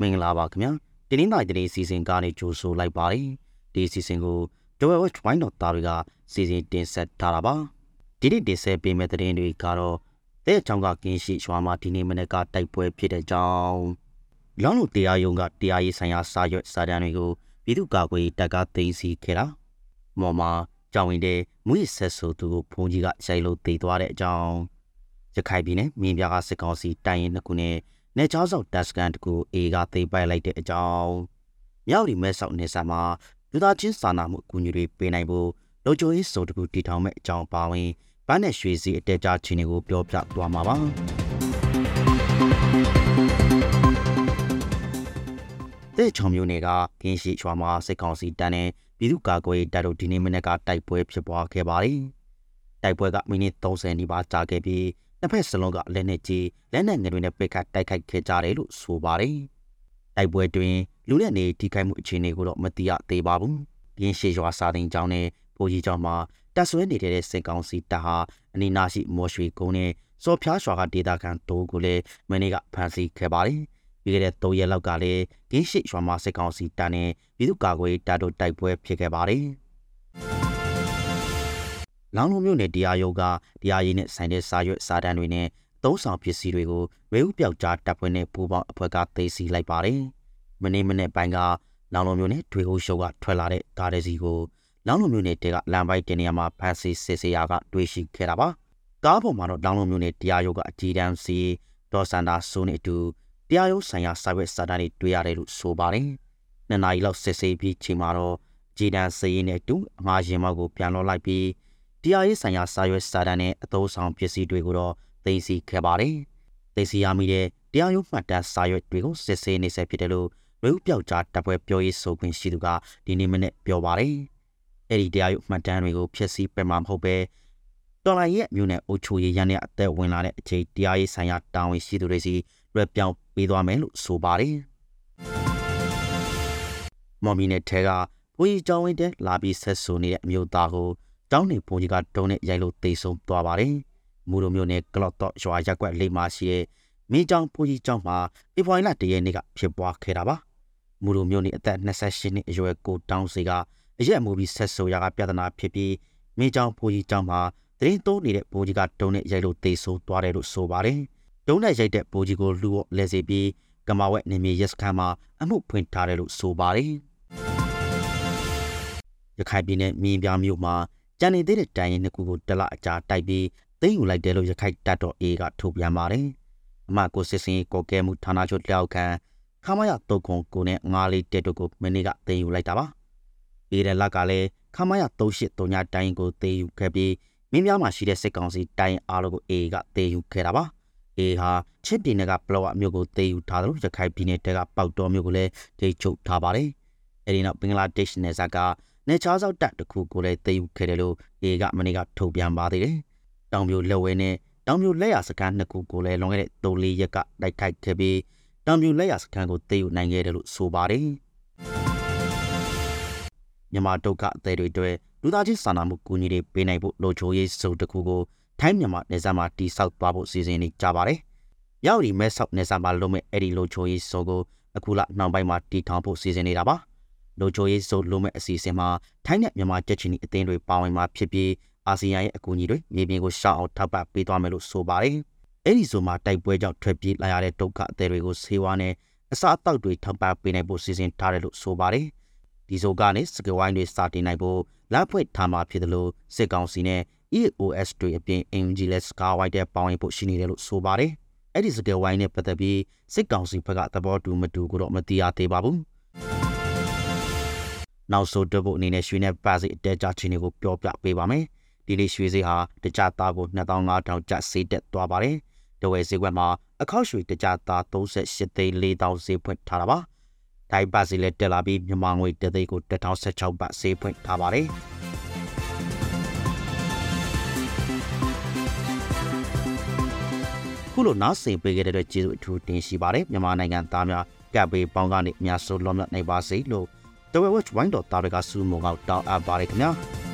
မင်္ဂလာပါခင်ဗျာဒီနေ့နိုင်တဲ့စီစဉ်ကနေကြိုဆိုလိုက်ပါတယ်ဒီစီစဉ်ကို Joel Watch Wine တော်သားတွေကစီစဉ်တင်ဆက်ထားတာပါဒီနေ့တင်ဆက်ပေးမယ့်သတင်းတွေကတော့တဲ့အကြောင်းကကင်းရှိရွာမှာဒီနေ့မနေ့ကတိုက်ပွဲဖြစ်တဲ့ကြောင်း လောင်းလို့တရားရုံးကတရားရေးဆိုင်ရာစာရွက်စာတမ်းတွေကိုပြည်သူ့ကာကွယ်တပ်ကသိမ်းဆည်းခဲ့တာမော်မှာကြောင်ဝင်တဲ့မွေးဆက်ဆိုသူကိုဖုန်ကြီးကရိုက်လို့တေသွားတဲ့အကြောင်းရခိုင်ပြည်နယ်မြင်းပြားကစစ်ကောင်စီတိုင်ရင်နှစ်ခုနဲ့နေချောင်းဆောင်တပ်စကန်တကူအေကသိပိုက်လိုက်တဲ့အကြောင်းမြောက်ဒီမဲဆောက်နေဆက်မှာလူသားချင်းစာနာမှုအကူအညီတွေပေးနိုင်ဖို့လုံခြုံရေးစုံတကူတည်ထောင်မဲ့အကြောင်းပါဝင်ဗန်းနဲ့ရွှေစီအတဲကြချင်းတွေကိုပြောပြသွားမှာပါ တဲ့ချောင်မျိုးနယ်ကကင်းရှိချွာမှာစစ်ကောင်စီတန်းနဲ့ပြည်သူ့ကာကွယ်ရေးတပ်တို့ဒီနေ့မနေ့ကတိုက်ပွဲဖြစ်ပွားခဲ့ပါတယ်တိုက်ပွဲကမိနစ်30နီးပါးကြာခဲ့ပြီးနှစ်ဖက်စလုံးကလက်နက်ကြီးလက်နက်ငယ်တွေနဲ့ပိတ်ခတ်တိုက်ခိုက်ခဲ့ကြတယ်လို့ဆိုပါတယ်။တိုက်ပွဲတွင်လူနဲ့နေထိခိုက်မှုအခြေအနေကိုတော့မသိရသေးပါဘူး။ရင်းရှိရွာစာတင်ကျောင်းနဲ့ပိုကြီးကျောင်းမှာတပ်ဆွဲနေတဲ့စင်ကောင်စီတပ်ဟာအနီးနားရှိမော်ရွှေကုန်းနဲ့စော်ဖျားရွာကဒေသခံတိုးကိုလည်းမနေ့ကဖမ်းဆီးခဲ့ပါတယ်။ ပြီးခဲ့တဲ့၃ရက်လောက်ကလည်းရင်းရှိရွာမှာစင်ကောင်စီတပ်နဲ့ပြည်သူ့ကာကွယ်တပ်တို့တိုက်ပွဲဖြစ်ခဲ့ပါတယ်။လောင်လုံးမျိုးနဲ့တရားရုံးကတရားရေးနဲ့ဆိုင်တဲ့စာရွက်စာတမ်းတွေနဲ့သုံးဆောင်ပစ္စည်းတွေကိုဝေဥပြောက်ကြားတပ်ဖွဲ့နဲ့ပူးပေါင်းအဖွဲ့ကသိမ်းဆည်းလိုက်ပါတယ်။မနေ့မနေ့ပိုင်းကလောင်လုံးမျိုးနဲ့ထွေဟိုးရှုပ်ကထွက်လာတဲ့ကားတဲ့စီကိုလောင်လုံးမျိုးနဲ့တဲကလမ်းပိုင်းတင်နေရာမှာဖမ်းဆီးစစ်ဆေးရာကတွေ့ရှိခဲ့တာပါ။ကားပေါ်မှာတော့လောင်လုံးမျိုးနဲ့တရားရုံးကအကြီးတန်းစီဒေါ်စန္ဒာဆိုးနဲ့အတူ တရားရုံးဆိုင်ရာစာရွက်စာတမ်းတွေတွေ့ရတယ်လို့ဆိုပါတယ်။နှစ်နာရီလောက်စစ်ဆေးပြီးချိန်မှာတော့ဂျီဒန်စည်ရင်နဲ့တူအငှားရင်မောက်ကိုပြန်လောလိုက်ပြီးတရားရေးဆိုင်ရာစာရွက်စာတမ်းနဲ့အသုံးဆောင်ပစ္စည်းတွေကိုတော့သိမ်းဆည်းခဲ့ပါတယ်။သိမ်းဆည်းရမိတဲ့တရားရုံးမှတ်တမ်းစာရွက်တွေကိုစစ်ဆေးနေဆဲဖြစ်တယ်လို့ဝေဥပြောက်ကြားတပ်ဖွဲ့ပြောရေးဆိုခွင့်ရှိသူကဒီနေ့မနေ့ပြောပါတယ်။အဲ့ဒီတရားရုံးမှတ်တမ်းတွေကိုဖျက်ဆီးပယ်မှာမဟုတ်ပဲတော်လိုင်းရဲ့မြို့နယ်အုပ်ချုပ်ရေးရန်ရဲ့အသက်ဝင်လာတဲ့အချိန်တရားရေးဆိုင်ရာတာဝန်ရှိသူတွေစီ ရွက်ပြောင်းပေးသွားမယ်လို့ဆိုပါတယ်။မော်မီနဲ့ထဲကဘိုးကြီးကျောင်းဝင်းတဲ့လာပြီးဆက်ဆူနေတဲ့အမျိုးသားကိုတောင်းနေဘုံကြီးကတုံးနဲ့ရိုက်လို့တေဆုံးသွားပါတယ်။မူလိုမျိုးနဲ့ကလော့တော့ရွာရက်ကွက်လေးမှာရှိတဲ့မိချောင်းဘုံကြီးကျောင်းမှာဖေဖော်ဝါရီလတရက်နေ့ကဖြစ်ပွားခဲ့တာပါ။မူလိုမျိုးနဲ့အသက်28နှစ်အရွယ်ကိုတောင်းစီကအရက်မူပြီးဆက်ဆိုရကပြဿနာဖြစ်ပြီးမိချောင်းဘုံကြီးကျောင်းမှာတရင်သုံးနေတဲ့ဘိုးကြီးကတုံးနဲ့ရိုက်လို့တေဆုံးသွားတယ်လို့ဆိုပါတယ်။ တုံးနဲ့ရိုက်တဲ့ဘိုးကြီးကိုလူ့လဲစီပြီးကမာဝက်နေမြေရက်စခန်းမှာအမှုဖွင့်ထားတယ်လို့ဆိုပါတယ်။ရခိုင်ပြည်နယ်မြင်းပြမြို့မှာကြံနေသေးတဲ့တိုင်ရင်နှစ်ခုကိုတလအကြာတိုက်ပြီးသိမ်းယူလိုက်တယ်လို့ရခိုင်တပ်တော် A ကထုတ်ပြန်ပါတယ်။အမကိုစစ်စင်ကော်ကဲမှုဌာနချုပ်တောက်ခံခမရတုတ်ခွန်ကိုနဲ့ငါးလေးတက်တို့ကိုမနေ့ကသိမ်းယူလိုက်တာပါ။ပြီးတဲ့လကလည်းခမရ38တုံညာတိုင်ကိုသိမ်းယူခဲ့ပြီးမင်းများမှာရှိတဲ့စစ်ကောင်စီတိုင်အားလုံးကို A ကသိမ်းယူခဲ့တာပါ။ A ဟာချစ်ပြည်နယ်ကပလော့အမျိုးကိုသိမ်းယူထားတယ်လို့ရခိုင်ပြည်နယ်တဲကပေါက်တော်မျိုးကိုလည်းထိချုပ်ထားပါတယ်။အဲဒီနောက်ဘင်္ဂလားဒေ့ရှ်နယ်စပ်ကနေချားစောက်တပ်တစ်ခုကိုလည်းသိမ်းယူခဲ့တယ်လို့အေကမနေ့ကထုတ်ပြန်ပါသေးတယ်။တောင်ပြိုလက်ဝဲနဲ့တောင်ပြိုလက်ရစခန်းနှစ်ခုကိုလည်းလွန်ခဲ့တဲ့၃-၄ရက်ကတိုက်ခိုက်ခဲ့ပြီးတောင်ပြိုလက်ရစခန်းကိုသိမ်းယူနိုင်ခဲ့တယ်လို့ဆိုပါတယ်။မြန်မာဒုက္ခအသေးတွေအတွက်လူသားချင်းစာနာမှုကူညီတွေပေးနိုင်ဖို့လိုချိုရေးစုံတစ်ခုကို ထိုင်းမြန်မာနယ်စပ်မှာတိစောက်သွားဖို့စီစဉ်နေကြပါတယ်။ရောက်ဒီမဲဆောက်နယ်စပ်မှာလုံးမဲ့အဲ့ဒီလိုချိုရေးစုံကိုအခုလနောက်ပိုင်းမှာတီထောင်ဖို့စီစဉ်နေတာပါ။လိုချိုရေးဆိုလိုမဲ့အစီအစဉ်မှာထိုင်းနဲ့မြန်မာတက်ချီနီအသင်းတွေပါဝင်မှာဖြစ်ပြီးအာဆီယံရဲ့အကူအညီတွေမြေပြင်ကိုရှောက်အောင်ထောက်ပံ့ပေးသွားမယ်လို့ဆိုပါတယ်။အဲဒီဆိုမှာတိုက်ပွဲကြောင့်ထွက်ပြေးလာရတဲ့ဒုက္ခအသေးတွေကိုဆေးဝါးနဲ့အစားအသောက်တွေထောက်ပံ့ပေးနိုင်ဖို့စီစဉ်ထားတယ်လို့ဆိုပါတယ်။ဒီဆိုကနေစကဝိုင်းတွေစတင်နိုင်ဖို့လက်ဖွဲ့ထားမှာဖြစ်တယ်လို့စစ်ကောင်စီနဲ့ EOS တွေအပြင် Angeles Skyway တဲ့ပေါင်းရင်ဖို့ရှိနေတယ်လို့ဆိုပါတယ်။အဲ့ဒီစကဝိုင်းနဲ့ပတ်သက်ပြီးစစ်ကောင်စီဘက်ကသဘောတူမတူကိုတော့မသိရသေးပါဘူး။နောက်ဆုံးတက်ဖို့အနေနဲ့ရွှေနဲ့ပါစီအတဲကြချင်းတွေကိုပြောပြပေးပါမယ်။ဒီနေ့ရွှေဈေးဟာတကြသားကို2500ကျပ်ဈေးတက်သွားပါတယ်။တဝယ်ဈေးကွက်မှာအခောက်ရွှေတကြသား38သိန်း4000ဈေးဖွင့်ထားတာပါ။ဒိုင်ပါစီလည်းတက်လာပြီးမြန်မာငွေတသိန်းကို1016ဘတ်ဈေးဖွင့်ထားပါတယ်။ ခုလိုနားဆင်ပေးခဲ့တဲ့ကျေးဇူးအထူးတင်ရှိပါတယ်မြန်မာနိုင်ငံသားများကပ်ပေးပေါင်းကနေအများဆုံးလွန်မြောက်နိုင်ပါစေလို့တဝဲဝက်ဝိုင်းတော်တာတွေကစူးမောင်ကောက်တောင်းအပ်ပါတယ်ခင်ဗျာ။